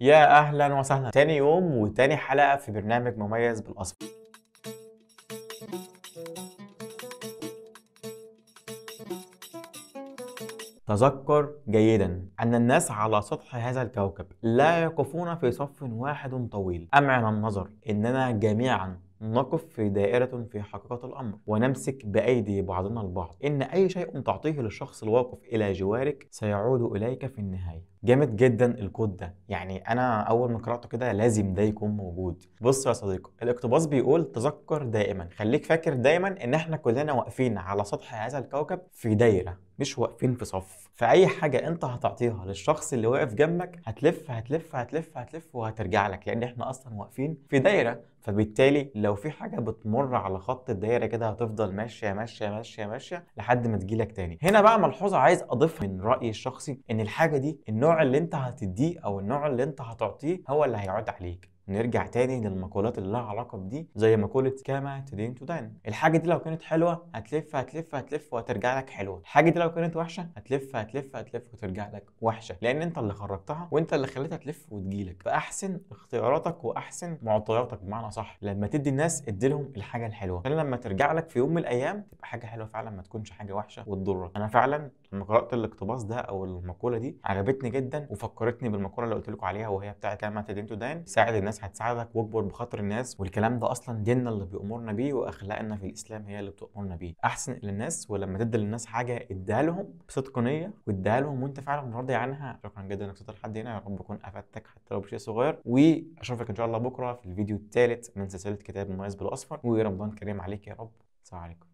يا أهلا وسهلا. تاني يوم وتاني حلقة في برنامج مميز بالاصفر تذكر جيدا أن الناس على سطح هذا الكوكب لا يقفون في صف واحد طويل. أمعن النظر إننا جميعا نقف في دائرة في حقيقة الأمر ونمسك بأيدي بعضنا البعض. إن أي شيء تعطيه للشخص الواقف إلى جوارك سيعود إليك في النهاية. جامد جدا الكود ده. يعني أنا أول ما قرأته كده لازم ده يكون موجود. بص يا صديقي الاقتباس بيقول تذكر دائما. خليك فاكر دايما إن إحنا كلنا واقفين على سطح هذا الكوكب في دايرة مش واقفين في صف. فأي حاجة أنت هتعطيها للشخص اللي واقف جنبك هتلف هتلف هتلف هتلف وهترجع لك لأن إحنا أصلا واقفين في دايرة فبالتالي لو في حاجة بتمر على خط الدايرة كده هتفضل ماشية ماشية ماشية ماشية لحد ما تجيلك تاني. هنا بقى ملحوظة عايز أضيفها من رأيي الشخصي إن الحاجة دي النوع اللي أنت هتديه أو النوع اللي أنت هتعطيه هو اللي هيعود عليك. نرجع تاني للمقولات اللي لها علاقة بدي زي مقوله كما تدين تدان الحاجة دي لو كانت حلوة هتلف هتلف هتلف وهترجع لك حلوة. الحاجة دي لو كانت وحشة هتلف هتلف هتلف وترجع لك وحشة. لأن أنت اللي خرجتها وأنت اللي خليتها تلف وتجيلك. فأحسن اختياراتك وأحسن معطياتك بمعنى صح. لما تدي الناس ادي لهم الحاجة الحلوة. عشان لما ترجع لك في يوم من الأيام تبقى حاجة حلوة فعلا ما تكونش حاجة وحشة وتضرك. أنا فعلا لما قرات الاقتباس ده أو المقولة دي عجبتني جدا وفكرتني بالمقولة اللي قلت لكم عليها وهي بتاعت كما تدين تدان ساعد الناس هتساعدك واكبر بخاطر الناس والكلام ده أصلا ديننا اللي بيأمرنا بيه وأخلاقنا في الإسلام هي اللي بتأمرنا بيه. أحسن للناس ولما تدي للناس حاجة اديها لهم بصدق نيه واديها لهم وأنت فعلا راضي عنها. شكرا جدا إنك وصلت لحد هنا. يا رب أكون أفدتك حتى لو بشيء صغير. وأشوفك إن شاء الله بكرة في الفيديو الثالث من سلسلة كتاب مميز بالأصفر. ورمضان كريم عليك يا رب. السلام عليكم.